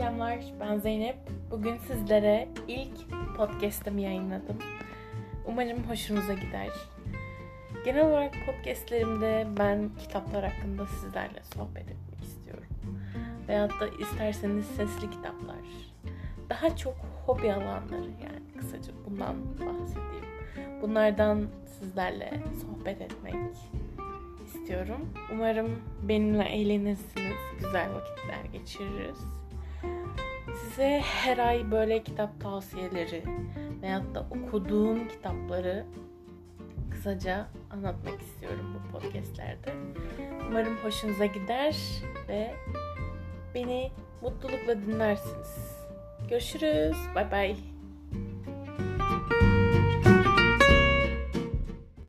Selamlar, ben Zeynep. Bugün sizlere ilk podcast'ımı yayınladım. Umarım hoşunuza gider. Genel olarak podcast'lerimde ben kitaplar hakkında sizlerle sohbet etmek istiyorum. Veyahut da isterseniz sesli kitaplar. Daha çok hobi alanları yani kısaca bundan bahsedeyim. Bunlardan sizlerle sohbet etmek istiyorum. Umarım benimle eğlenirsiniz, güzel vakitler geçiririz. Size her ay böyle kitap tavsiyeleri veyahut da okuduğum kitapları kısaca anlatmak istiyorum bu podcastlerde. Umarım hoşunuza gider ve beni mutlulukla dinlersiniz. Görüşürüz. Bay bay.